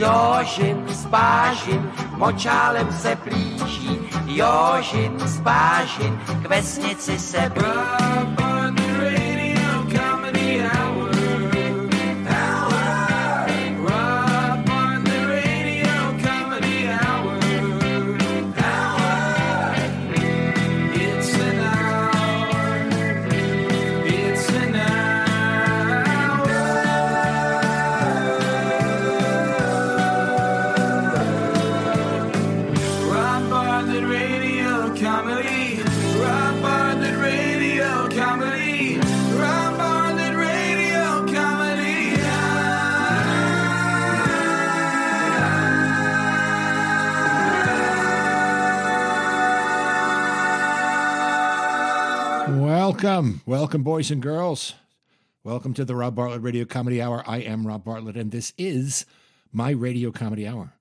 Jožin spážin, močálem se blíží, Jožin spážin, k vesnici se blíží. Welcome, welcome, boys and girls. Welcome to the Rob Bartlett Radio Comedy Hour. I am Rob Bartlett, and this is my Radio Comedy Hour.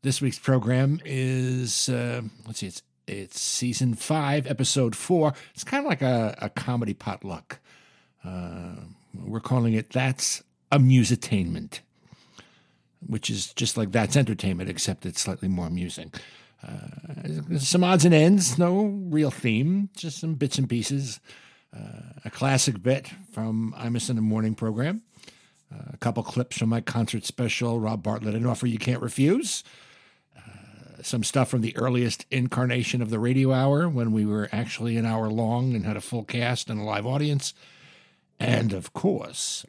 This week's program is uh, let's see, it's it's season five, episode four. It's kind of like a, a comedy potluck. Uh, we're calling it "That's Amusetainment," which is just like that's entertainment, except it's slightly more amusing. Uh, some odds and ends, no real theme, just some bits and pieces. A classic bit from Imus in the Morning program. A couple clips from my concert special, Rob Bartlett, an offer you can't refuse. Uh, some stuff from the earliest incarnation of the radio hour when we were actually an hour long and had a full cast and a live audience. And of course,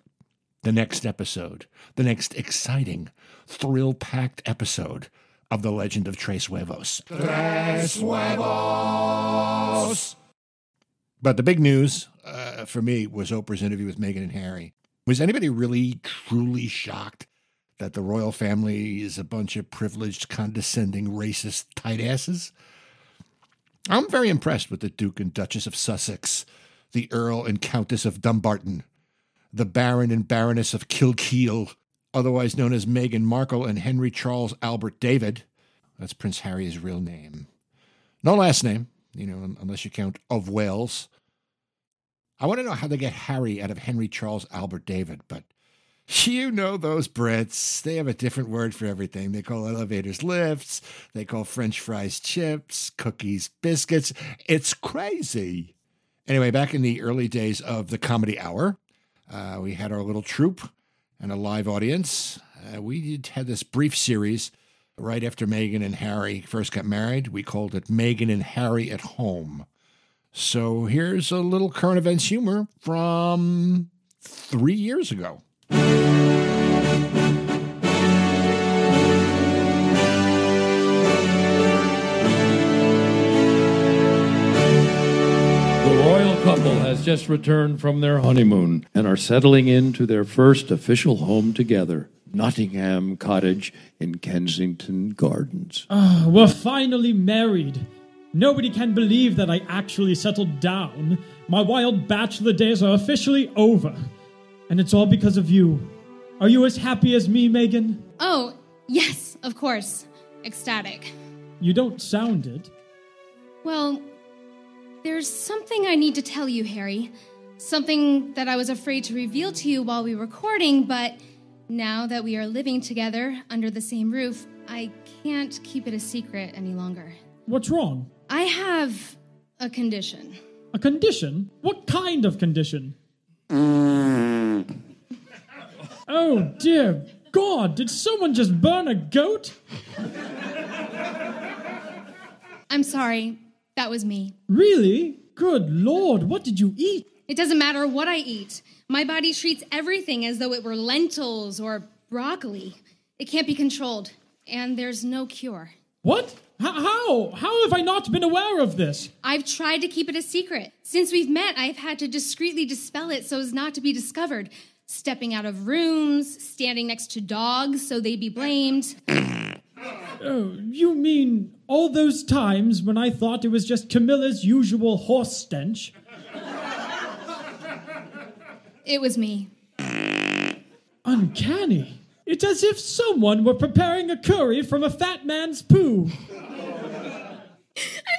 the next episode, the next exciting, thrill packed episode of The Legend of Tres Huevos. Tres Huevos! But the big news uh, for me was Oprah's interview with Meghan and Harry. Was anybody really truly shocked that the royal family is a bunch of privileged, condescending, racist tight asses? I'm very impressed with the Duke and Duchess of Sussex, the Earl and Countess of Dumbarton, the Baron and Baroness of Kilkeel, otherwise known as Meghan Markle and Henry Charles Albert David. That's Prince Harry's real name. No last name, you know, unless you count of Wales. I want to know how they get Harry out of Henry Charles Albert David, but you know those Brits. They have a different word for everything. They call elevators lifts, they call French fries chips, cookies biscuits. It's crazy. Anyway, back in the early days of the comedy hour, uh, we had our little troupe and a live audience. Uh, we had this brief series right after Meghan and Harry first got married. We called it Meghan and Harry at Home. So here's a little current events humor from three years ago. The royal couple has just returned from their honeymoon and are settling into their first official home together. Nottingham Cottage in Kensington Gardens. Ah, we're finally married. Nobody can believe that I actually settled down. My wild bachelor days are officially over. And it's all because of you. Are you as happy as me, Meghan? Oh, yes, of course. Ecstatic. You don't sound it. Well, there's something I need to tell you, Harry. Something that I was afraid to reveal to you while we were recording, but now that we are living together under the same roof, I can't keep it a secret any longer. What's wrong? I have a condition. A condition? What kind of condition? Mm. oh, dear God, did someone just burn a goat? I'm sorry, that was me. Really? Good Lord, what did you eat? It doesn't matter what I eat. My body treats everything as though it were lentils or broccoli. It can't be controlled, and there's no cure. What? How? How have I not been aware of this? I've tried to keep it a secret. Since we've met, I've had to discreetly dispel it so as not to be discovered. Stepping out of rooms, standing next to dogs so they'd be blamed. Oh, you mean all those times when I thought it was just Camilla's usual horse stench? It was me. Uncanny. It's as if someone were preparing a curry from a fat man's poo. I'm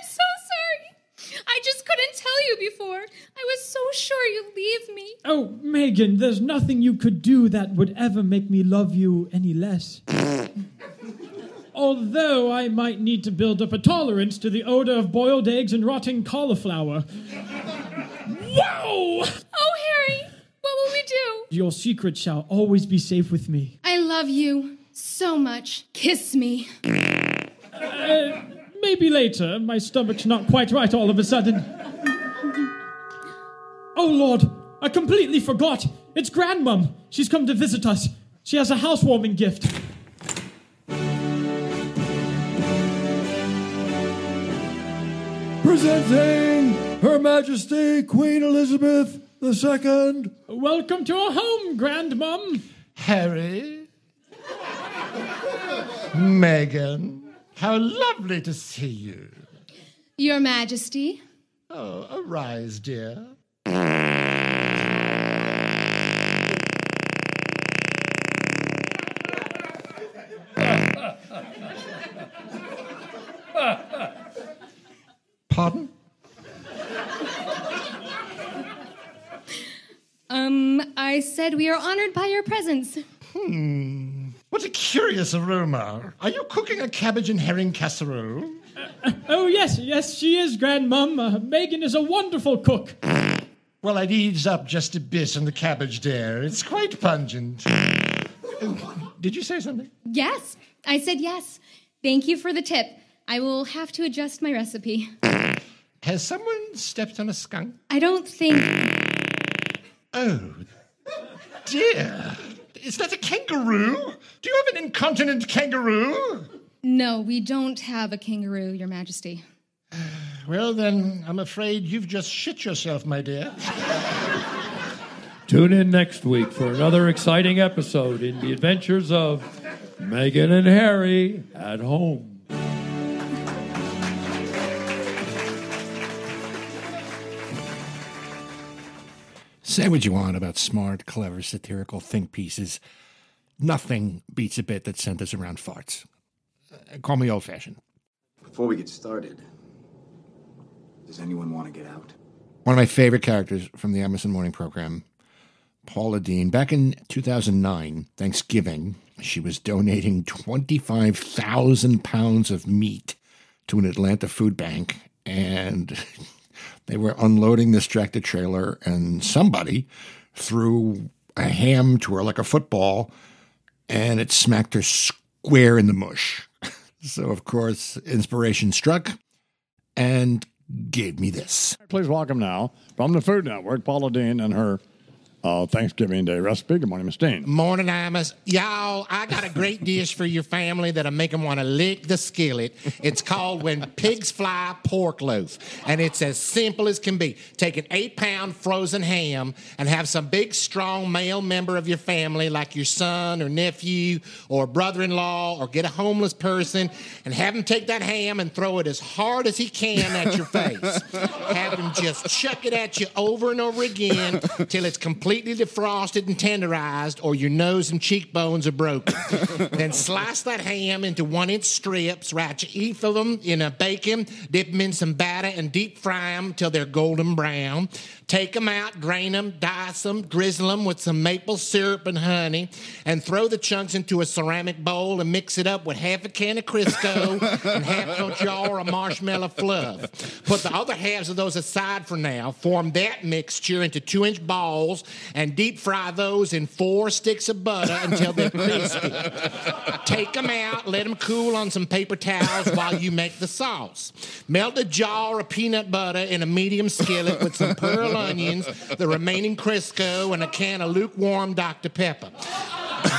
so sorry. I just couldn't tell you you before. I was so sure you'd leave me. Oh, Meghan, there's nothing you could do that would ever make me love you any less. Although I might need to build up a tolerance to the odor of boiled eggs and rotting cauliflower. Whoa! Oh, Harry, what will we do? Your secret shall always be safe with me. I love you so much. Kiss me. Uh, maybe later. My stomach's not quite right all of a sudden. Oh, Lord, I completely forgot. It's Grandmum. She's come to visit us. She has a housewarming gift. Presenting Her Majesty Queen Elizabeth II. Welcome to our home, Grandmum. Harry? Meghan? How lovely to see you. Your Majesty. Oh, arise, dear. Pardon? Um, I said we are honored by your presence. Hmm. What a curious aroma. Are you cooking a cabbage and herring casserole? Oh, yes, yes, she is, Grandmum. Uh, Meghan is a wonderful cook. Well, I'd ease up just a bit on the cabbage, there. It's quite pungent. Did you say something? Yes, I said yes. Thank you for the tip. I will have to adjust my recipe. Has someone stepped on a skunk? I don't think. Oh, dear. Is that a kangaroo? Do you have an incontinent kangaroo? No, we don't have a kangaroo, Your Majesty. Well, then, I'm afraid you've just shit yourself, my dear. Tune in next week for another exciting episode in the adventures of Meghan and Harry at home. Say what you want about smart, clever, satirical think pieces. Nothing beats a bit that centers around farts. Uh, call me old fashioned. Before we get started, does anyone want to get out? One of my favorite characters from the Imus in Morning program, Paula Deen. Back in 2009, Thanksgiving, she was donating 25,000 pounds of meat to an Atlanta food bank. And they were unloading this tractor trailer, and somebody threw a ham to her like a football, and it smacked her square in the mush. So, of course, inspiration struck and gave me this. Please welcome now from the Food Network, Paula Deen and her uh, Thanksgiving Day recipe. Good morning, Miss Deen. Morning, Imus. Y'all, I got a great dish for your family that'll make them want to lick the skillet. It's called When Pigs Fly Pork Loaf. And it's as simple as can be. Take an eight pound frozen ham and have some big, strong male member of your family, like your son or nephew or brother in law, or get a homeless person and have him take that ham and throw it as hard as he can at your face. have him just chuck it at you over and over again till it's completely defrosted and tenderized, or your nose and cheekbones are broken. then slice that ham into one inch strips, wrap each of them in a bacon, dip them in some batter, and deep fry them till they're golden brown. Take them out, drain them, dice them, drizzle them with some maple syrup and honey, and throw the chunks into a ceramic bowl and mix it up with half a can of Crisco and half a jar of marshmallow fluff. Put the other halves of those aside for now. Form that mixture into two inch balls and deep fry those in four sticks of butter until they're crispy. Take them out, let them cool on some paper towels while you make the sauce. Melt a jar of peanut butter in a medium skillet with some pearl onions, the remaining Crisco, and a can of lukewarm Dr. Pepper.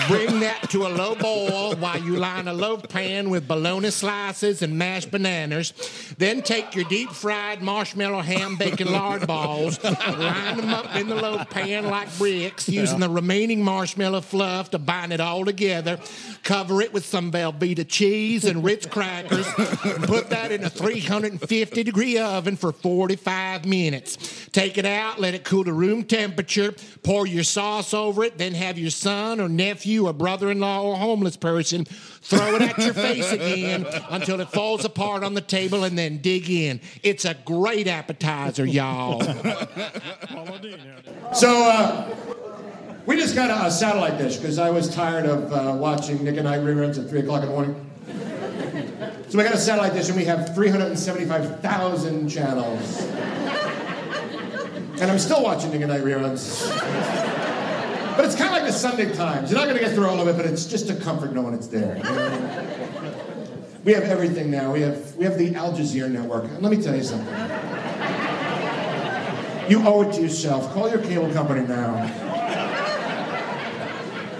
Bring that to a low boil while you line a loaf pan with bologna slices and mashed bananas. Then take your deep fried marshmallow ham bacon lard balls, line them up in the loaf pan like bricks, using the remaining marshmallow fluff to bind it all together. Cover it with some Velveeta cheese and Ritz crackers, and put that in a 350 degree oven for 45 minutes. Take it out, let it cool to room temperature, pour your sauce over it, then have your son or nephew or brother in law, or homeless person, throw it at your face again until it falls apart on the table and then dig in. It's a great appetizer, y'all. So uh, we just got a, a satellite dish because I was tired of uh, watching Nick at Nite reruns at 3 o'clock in the morning. So we got a satellite dish and we have 375,000 channels. And I'm still watching I reruns. But it's kind of like the Sunday Times. You're not going to get through all of it, but it's just a comfort knowing it's there. We have everything now. We have, we have the Al Jazeera network. And let me tell you something. You owe it to yourself. Call your cable company now.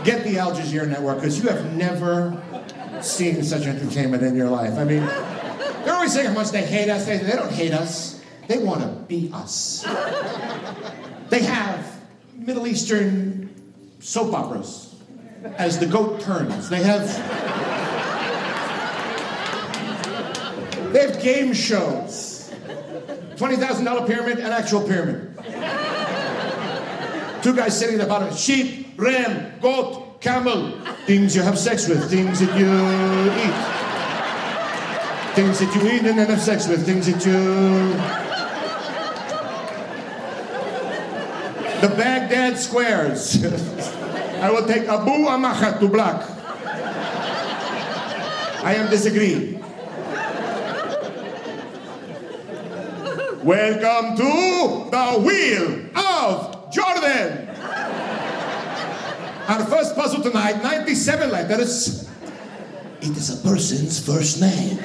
Get the Al Jazeera network because you have never seen such entertainment in your life. I mean, they're always saying how much they hate us. They, they don't hate us. They want to be us. They have Middle Eastern soap operas as the goat turns. They have they have game shows. $20,000 pyramid, an actual pyramid. Two guys sitting at the bottom. Sheep, ram, goat, camel. Things you have sex with, things that you eat. Things that you eat and then have sex with, things that you. The Baghdad squares. I will take Abu Amachat to black. I am disagreeing. Welcome to the Wheel of Jordan. Our first puzzle tonight, 97 letters. It is a person's first name.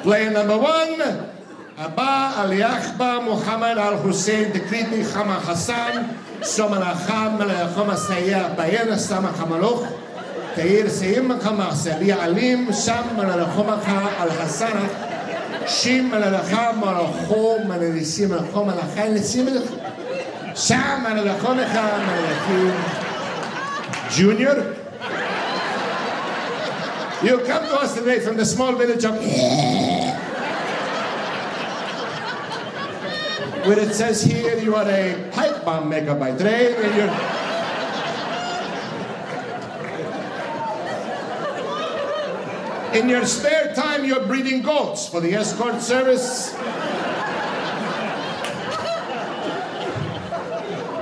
Player number one, Abba Ali Yahba Muhammad al Hussein decreed Milchama Hassan, Somalacham Melayachom Asaya Bayer Samach Hamaloch, Tair Seim Kamasa, Li Alim Sham Melachomacha al Hassan, Shim Melacham Malachom Melachim Melachom Melachim Melachim Sham Melachomacha Melachim Junior. You come to us today from the small village of. Where it says here you are a pipe bomb maker by trade and you're In your spare time, you're breeding goats for the escort service.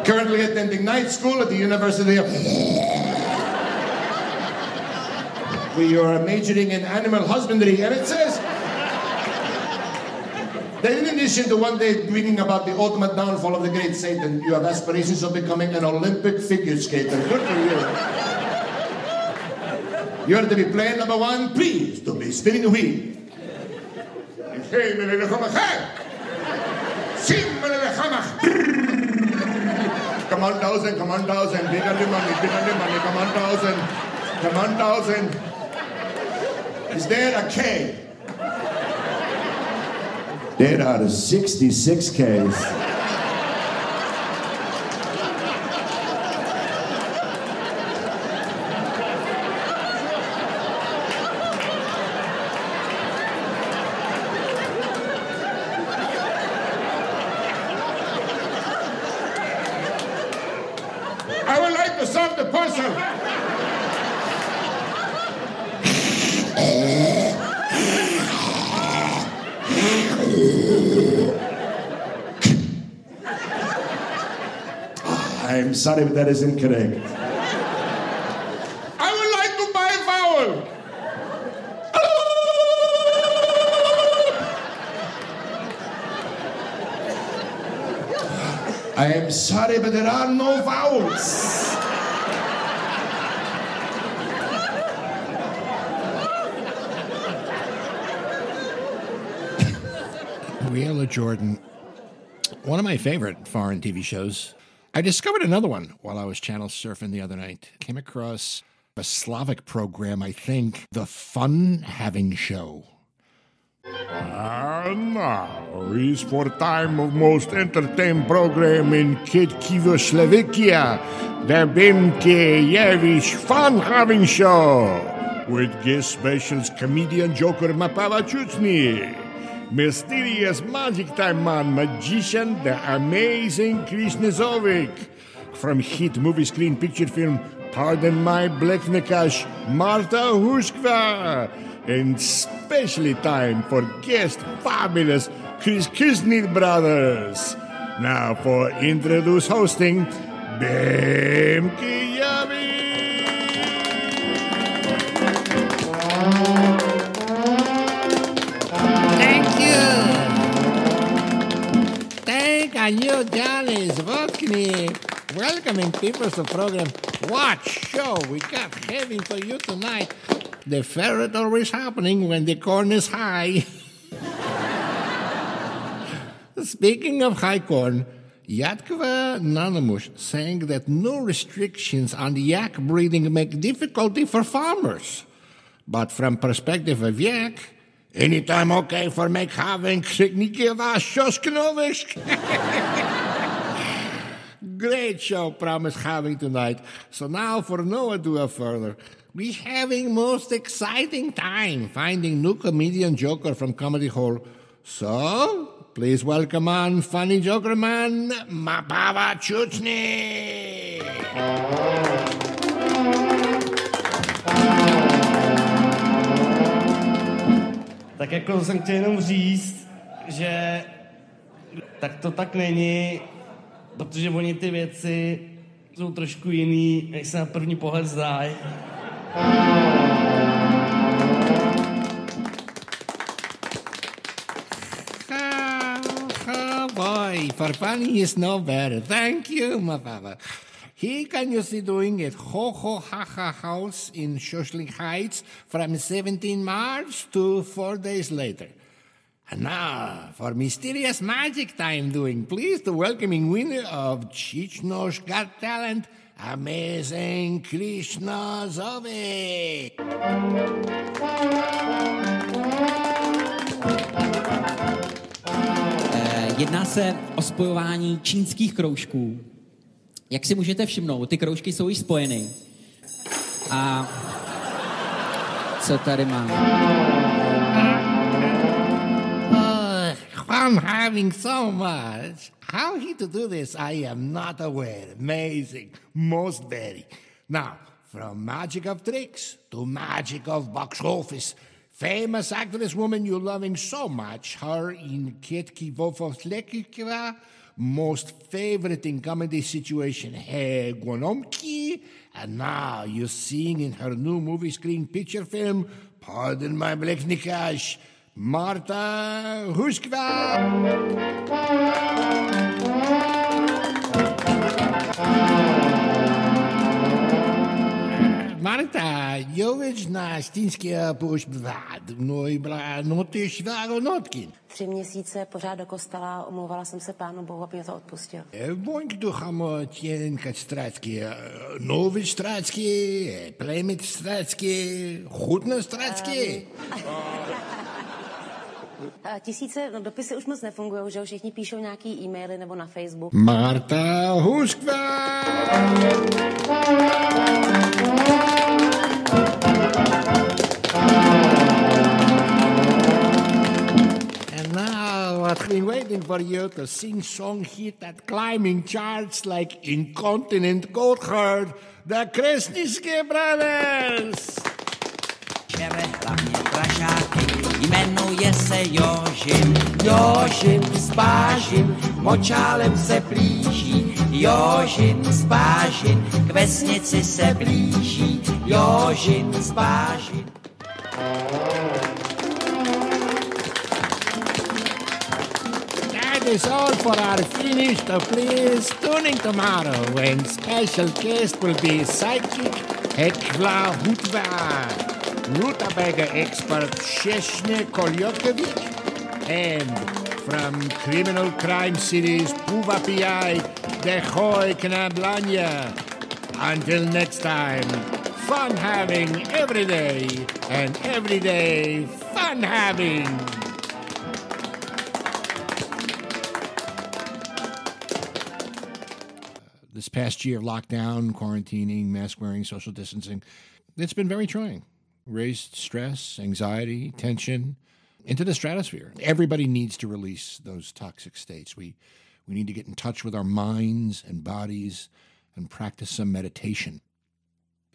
Currently attending night school at the University of. where you're majoring in animal husbandry, and it says. That in addition to one day reading about the ultimate downfall of the great Satan, you have aspirations of becoming an Olympic figure skater. Good for you. You're to be player number one, please don't be spinning the wheel. Come on, thousand, come on, thousand, bigger the money, bigger the money, come on, thousand, come on, thousand. Is there a K? There of 66 Ks. I would like to solve the puzzle. I'm sorry, but that is incorrect. I would like to buy a vowel. I am sorry, but there are no vowels. Wheel of Jordan, one of my favorite foreign TV shows. I discovered another one while I was channel surfing the other night. Came across a Slavic program, I think, The Fun Having Show. And now is for time of most entertaining program in Kitkivo, the Bimke Fun Having Show, with guest specials comedian Joker Mapava Chutsny, mysterious magic time man magician the amazing Krishna Zovic, from hit movie screen picture film Pardon My Bleknikash, Marta Huskva. And specially time for guest fabulous Chris Kisney brothers. Now for introduce hosting, Bem. Thank you, Janis Vodkny. Welcoming people to program. What show we got having for you tonight? The ferret always happening when the corn is high. Speaking of high corn, Yatkova Nanamush saying that no restrictions on yak breeding make difficulty for farmers. But from perspective of yak, anytime okay for make having Kriknikeva Shoskinovisk. Great show promise having tonight. So now for no ado further, we having most exciting time finding new comedian joker from Comedy Hall. So please welcome on funny joker man, Mapava Chuchny. Tak jako jsem chtěl jenom říct, že tak to tak není, protože oni ty věci jsou trošku jiný, než se na první pohled zdají. Boy, for funny is no better. Thank you, Mapava. He can you see doing at Ho Ho Ha Ha House in Shoshling Heights from 17 March to four days later. And now for mysterious magic time doing, please the welcoming winner of Chichno's Got Talent, amazing Krishna Zovik. Eh, Jedná se o spojování čínských kroužků. Jak si můžete všimnout, ty kroužky jsou již spojeny. A co tady mám? Oh, fun having so much. How he to do this, I am not aware. Amazing. Most very. Now, from magic of tricks to magic of box office. Famous actress woman you loving so much, her in Ketki Vovoslekiva, most favorite in comedy situation, Hey Gwonomki, and now you're seeing in her new movie screen picture film, Pardon My Bleknikash, Marta Huskva. Marta, Jovič na Stínské pošbvád, no i byla noty šváro notkin. Tři měsíce pořád do kostela, omlouvala jsem se pánu Bohu, aby mě to odpustil. Voňk do chamo těnka strácky, novič strácky, plemit strácky, chutno strácky. A tisíce, no dopisy už moc nefungují, že všichni píšou nějaký e-maily nebo na Facebook. Marta Huskva. I've been waiting for you to sing song hit that climbing charts like Incontinent Goat Herd, the Kresniske Brothers. Žere hlavně pražáky, jmenuje se Jožin. Jožin z bažin, močálem se plíží. Jožin z bažin, k vesnici se blíží. Jožin z bažin. Is all for our finish. So please tune in tomorrow when special guest will be psychic Hekla Hutva, rutabaga expert Sheshne Kolyokovic, and from criminal crime series Puva PI, Dehoy Knablanya. Until next time, fun having every day, and every day fun having. This past year of lockdown, quarantining, mask wearing, social distancing, it's been very trying. Raised stress, anxiety, tension into the stratosphere. Everybody needs to release those toxic states. We we need to get in touch with our minds and bodies and practice some meditation.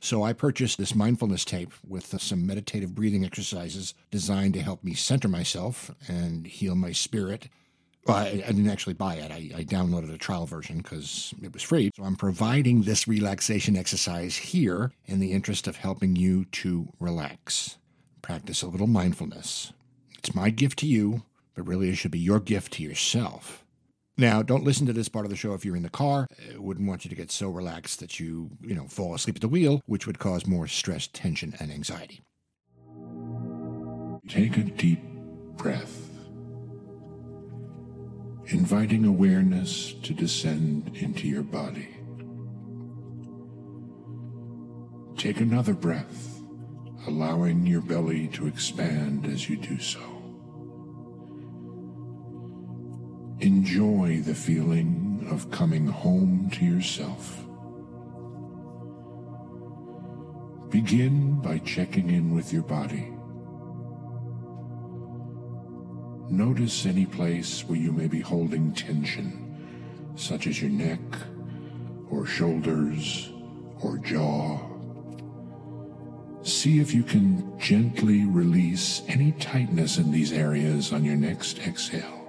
So I purchased this mindfulness tape with some meditative breathing exercises designed to help me center myself and heal my spirit. Well, I, I didn't actually buy it. I, I downloaded a trial version because it was free. So I'm providing this relaxation exercise here in the interest of helping you to relax. Practice a little mindfulness. It's my gift to you, but really it should be your gift to yourself. Now, don't listen to this part of the show if you're in the car. I wouldn't want you to get so relaxed that you, you know, fall asleep at the wheel, which would cause more stress, tension, and anxiety. Take a deep breath, inviting awareness to descend into your body. Take another breath, allowing your belly to expand as you do so. Enjoy the feeling of coming home to yourself. Begin by checking in with your body. Notice any place where you may be holding tension, such as your neck, or shoulders, or jaw. See if you can gently release any tightness in these areas on your next exhale.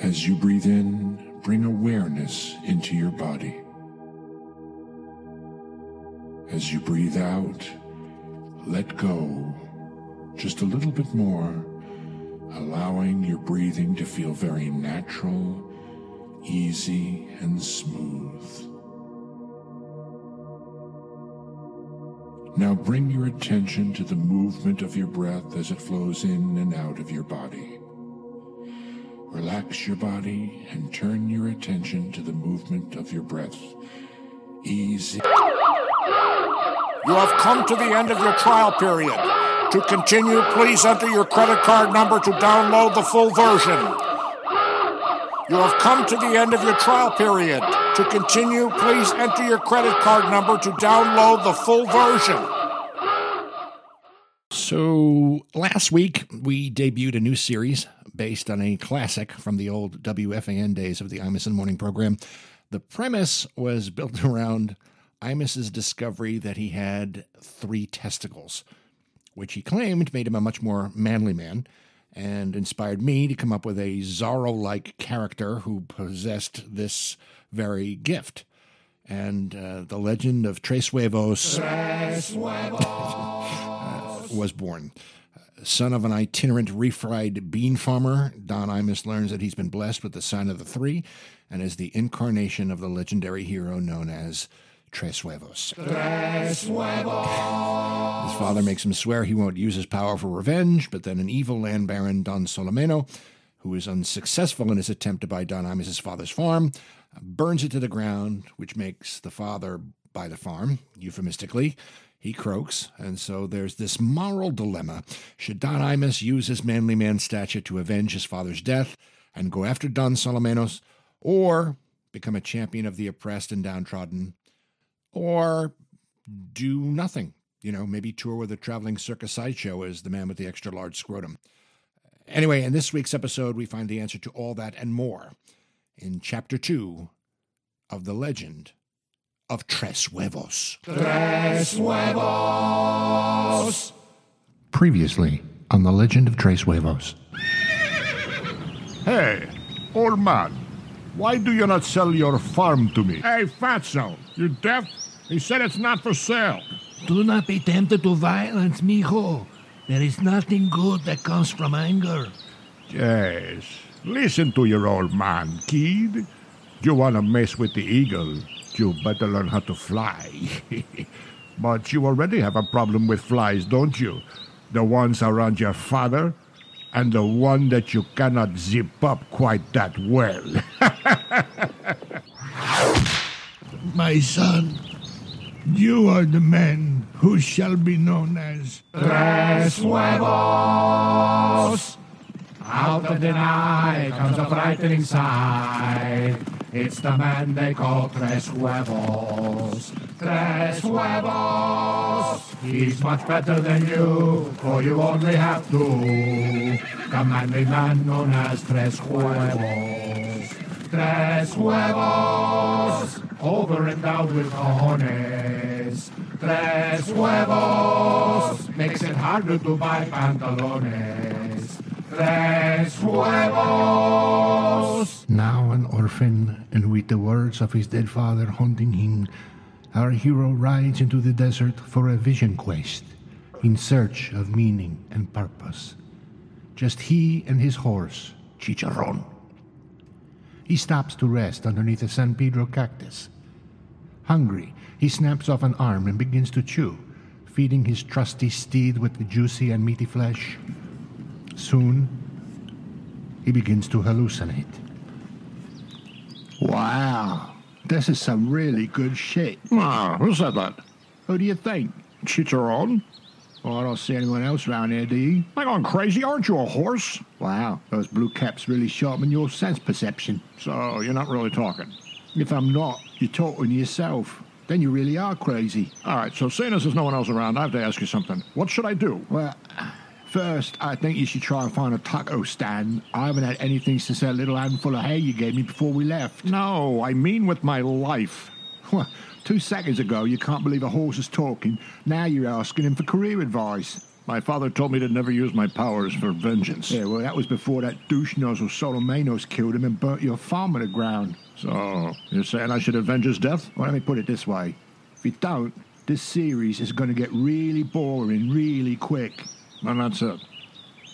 As you breathe in, bring awareness into your body. As you breathe out, let go just a little bit more, allowing your breathing to feel very natural, easy, and smooth. Now bring your attention to the movement of your breath as it flows in and out of your body. Relax your body and turn your attention to the movement of your breath. Easy. You have come to the end of your trial period. To continue, please enter your credit card number to download the full version. You have come to the end of your trial period. To continue, please enter your credit card number to download the full version. So, last week we debuted a new series based on a classic from the old WFAN days of the Imus in Morning program. The premise was built around Imus's discovery that he had three testicles, which he claimed made him a much more manly man and inspired me to come up with a Zorro like character who possessed this very gift. And uh, the legend of Tres Huevos uh, was born. Son of an itinerant refried bean farmer, Don Imus learns that he's been blessed with the sign of the three and is the incarnation of the legendary hero known as Tres Huevos. Tres His father makes him swear he won't use his power for revenge, but then an evil land baron, Don Solomeno, who is unsuccessful in his attempt to buy Don Imus' father's farm, burns it to the ground, which makes the father buy the farm, euphemistically. He croaks, and so there's this moral dilemma. Should Don Imus use his manly man stature to avenge his father's death and go after Don Solomenos, or become a champion of the oppressed and downtrodden, or do nothing? You know, maybe tour with a traveling circus sideshow as the man with the extra large scrotum. Anyway, in this week's episode, we find the answer to all that and more in Chapter 2 of The Legend of Tres Huevos. Tres Huevos. Previously on The Legend of Tres Huevos. Hey, old man, why do you not sell your farm to me? Hey, Fatso, you deaf? He said it's not for sale. Do not be tempted to violence, mijo. There is nothing good that comes from anger. Yes, listen to your old man, kid. You wanna mess with the eagle, you better learn how to fly. but you already have a problem with flies, don't you? The ones around your father, and the one that you cannot zip up quite that well. My son, you are the man who shall be known as Tres Huevos. Out of the night comes a frightening sight. It's the man they call Tres Huevos. Tres Huevos. He's much better than you, for you only have two. The manly man known as Tres Huevos. Tres huevos, over-endowed with cojones. Tres huevos, makes it harder to buy pantalones. Tres huevos. Now an orphan, and with the words of his dead father haunting him, our hero rides into the desert for a vision quest, in search of meaning and purpose. Just he and his horse, Chicharron. He stops to rest underneath a San Pedro cactus. Hungry, he snaps off an arm and begins to chew, feeding his trusty steed with the juicy and meaty flesh. Soon, he begins to hallucinate. Wow, this is some really good shit. Ah, who said that? Who do you think? Chicharron? Well, I don't see anyone else around here, do you? Hang on, crazy, aren't you a horse? Wow, those blue caps really sharpen your sense perception. So, you're not really talking? If I'm not, you're talking to yourself. Then you really are crazy. All right, so seeing as there's no one else around, I have to ask you something. What should I do? Well, first, I think you should try and find a taco stand. I haven't had anything since that little handful of hay you gave me before we left. No, I mean with my life. Two seconds ago, you can't believe a horse is talking. Now you're asking him for career advice. My father told me to never use my powers for vengeance. Yeah, well, that was before that douche nozzle Solomenos killed him and burnt your farm to the ground. So, you're saying I should avenge his death? Well, let me put it this way. If you don't, this series is going to get really boring really quick. And that's it.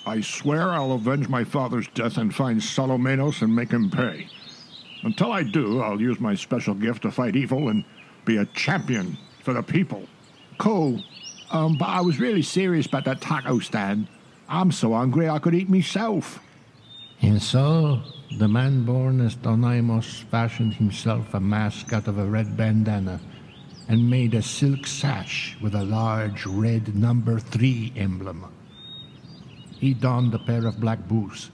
I swear I'll avenge my father's death and find Solomenos and make him pay. Until I do, I'll use my special gift to fight evil and be a champion for the people. Cool. Um, but I was really serious about that taco stand. I'm so hungry I could eat myself. And so, the man born as Don Imus fashioned himself a mask out of a red bandana and made a silk sash with a large red number three emblem. He donned a pair of black boots,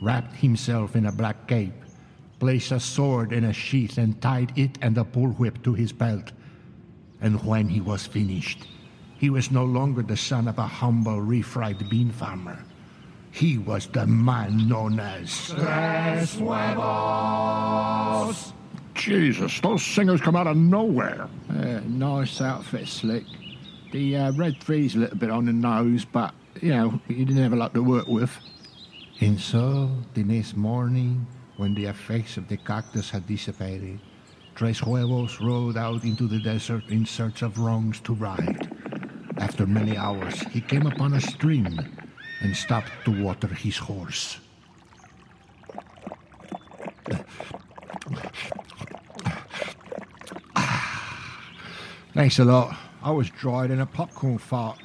wrapped himself in a black cape, placed a sword in a sheath, and tied it and a bullwhip to his belt. And when he was finished, he was no longer the son of a humble refried bean farmer. He was the man known as. Tres huevos. Jesus, those singers come out of nowhere. Uh, nice outfit, Slick. The uh, red three's a little bit on the nose, but, you know, you didn't have a lot to work with. And so, the next morning, when the effects of the cactus had dissipated, Tres Huevos rode out into the desert in search of wrongs to right. After many hours, he came upon a stream and stopped to water his horse. Thanks a lot. I was dried in a popcorn fart.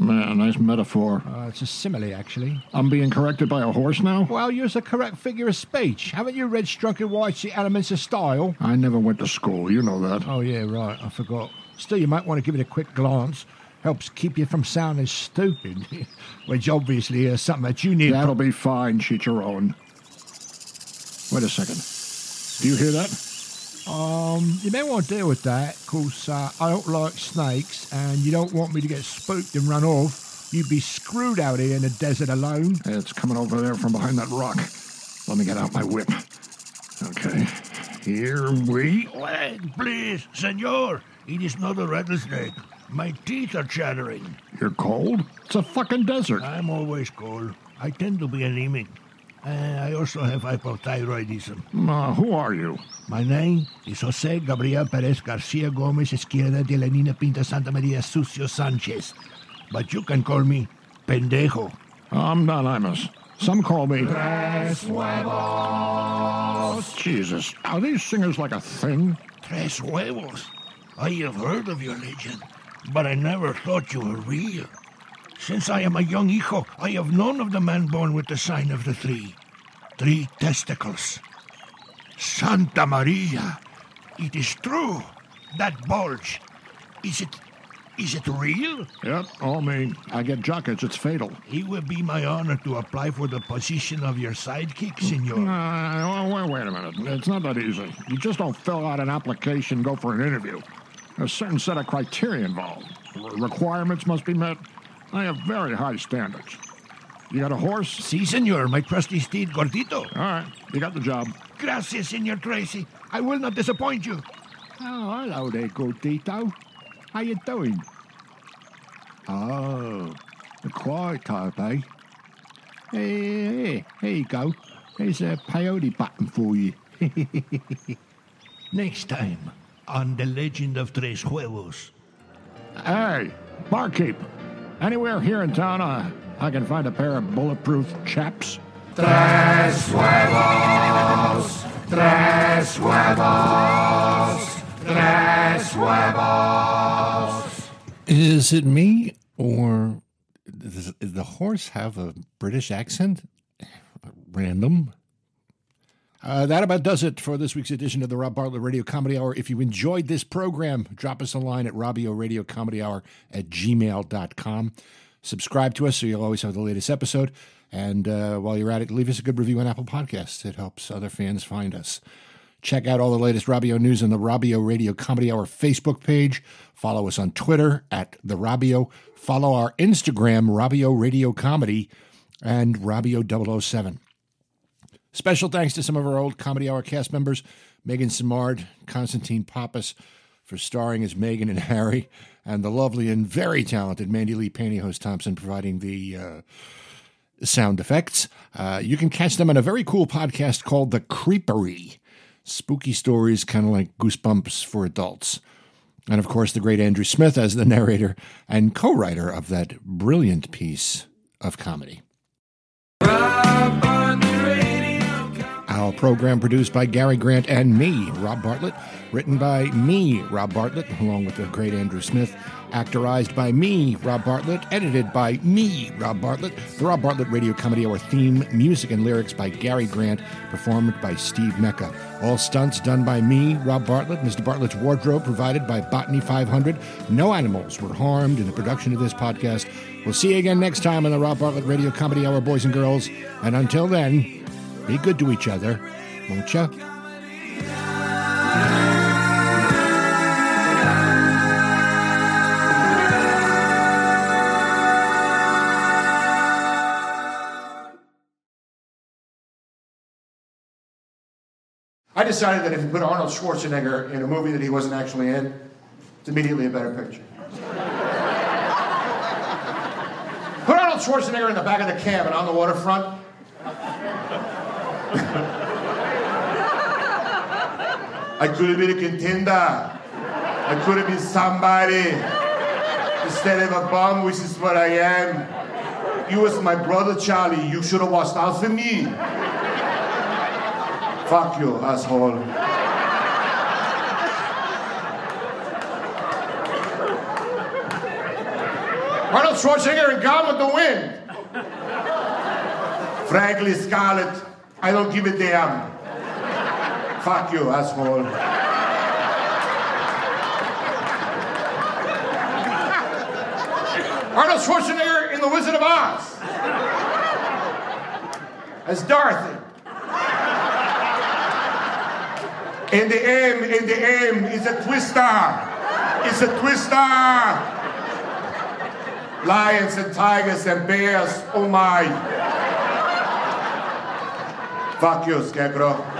Man, nice metaphor. Uh, it's a simile, actually. I'm being corrected by a horse now? Well, use a correct figure of speech. Haven't you read Strunk and White's The Elements of Style? I never went to school, you know that. Oh, yeah, right. I forgot. Still, you might want to give it a quick glance. Helps keep you from sounding stupid, which obviously is something that you need. That'll be fine, Chicharron. Wait a second. Do you hear that? Um, you may want to deal with that, because uh, I don't like snakes, and you don't want me to get spooked and run off. You'd be screwed out here in the desert alone. It's coming over there from behind that rock. Let me get out my whip. Okay, here we. Wait, please, senor. It is not a rattlesnake. My teeth are chattering. You're cold? It's a fucking desert. I'm always cold. I tend to be anemic. Uh, I also have hypothyroidism. Uh, who are you? My name is Jose Gabriel Perez Garcia Gomez Izquierda de la Nina Pinta Santa Maria Sucio Sanchez. But you can call me Pendejo. I'm Anonymous. Some call me. Tres huevos. Jesus, are these singers like a thing? Tres huevos. I have heard of your legend, but I never thought you were real. Since I am a young hijo, I have known of the man born with the sign of the three. Three testicles. Santa Maria. It is true. That bulge. Is it. Is it real? Yep, all me. I get jackets, it's fatal. It will be my honor to apply for the position of your sidekick, senor. Uh, wait, wait a minute. It's not that easy. You just don't fill out an application go for an interview. There's a certain set of criteria involved. Requirements must be met. I have very high standards. You got a horse? Si, senor. My trusty steed, Gordito. All right, you got the job. Gracias, Senor Tracy. I will not disappoint you. Oh, hello there, Gordito. How you doing? Oh, the quiet type, eh? Hey, hey, here you go. There's a peyote button for you. Next time on The Legend of Tres Huevos. Hey, barkeep. Anywhere here in town uh, I can find a pair of bulletproof chaps? Tres huevos, tres huevos, tres huevos. Is it me, or does does the horse have a British accent? Random. Uh, that about does it for this week's edition of the Rob Bartlett Radio Comedy Hour. If you enjoyed this program, drop us a line at Robio Radio Comedy Hour at gmail.com. Subscribe to us so you'll always have the latest episode. And uh, while you're at it, leave us a good review on Apple Podcasts. It helps other fans find us. Check out all the latest Robio news on the Robio Radio Comedy Hour Facebook page. Follow us on Twitter at the Robio. Follow our Instagram, Robio Radio Comedy, and Robio 007. Special thanks to some of our old Comedy Hour cast members, Megan Simard, Constantine Pappas, for starring as Meghan and Harry, and the lovely and very talented Mandy Lee Pantyhose Thompson providing the uh, sound effects. Uh, you can catch them on a very cool podcast called The Creepery. Spooky stories, kind of like Goosebumps for adults. And of course, the great Andrew Smith as the narrator and co writer of that brilliant piece of comedy. Our program produced by Gary Grant and me, Rob Bartlett. Written by me, Rob Bartlett, along with the great Andrew Smith. Actorized by me, Rob Bartlett. Edited by me, Rob Bartlett. The Rob Bartlett Radio Comedy Hour theme, music and lyrics by Gary Grant, performed by Steve Mecca. All stunts done by me, Rob Bartlett. Mr. Bartlett's wardrobe provided by Botany 500. No animals were harmed in the production of this podcast. We'll see you again next time on the Rob Bartlett Radio Comedy Hour, boys and girls. And until then, be good to each other, won't ya? I decided that if you put Arnold Schwarzenegger in a movie that he wasn't actually in, it's immediately a better picture. put Arnold Schwarzenegger in the back of the cab and on the waterfront. I could have been a contender. I could have been somebody. Instead of a bum, which is what I am. You was my brother, Charlie. You should have watched out for me. Fuck you, asshole. Arnold Schwarzenegger and Gone with the Wind. Frankly, Scarlett, I don't give a damn. Fuck you, asshole. Arnold Schwarzenegger in The Wizard of Oz. As Dorothy. In the M, in the M is a twister. It's a twister. Lions and tigers and bears, oh my. Fuck you, Scarecrow.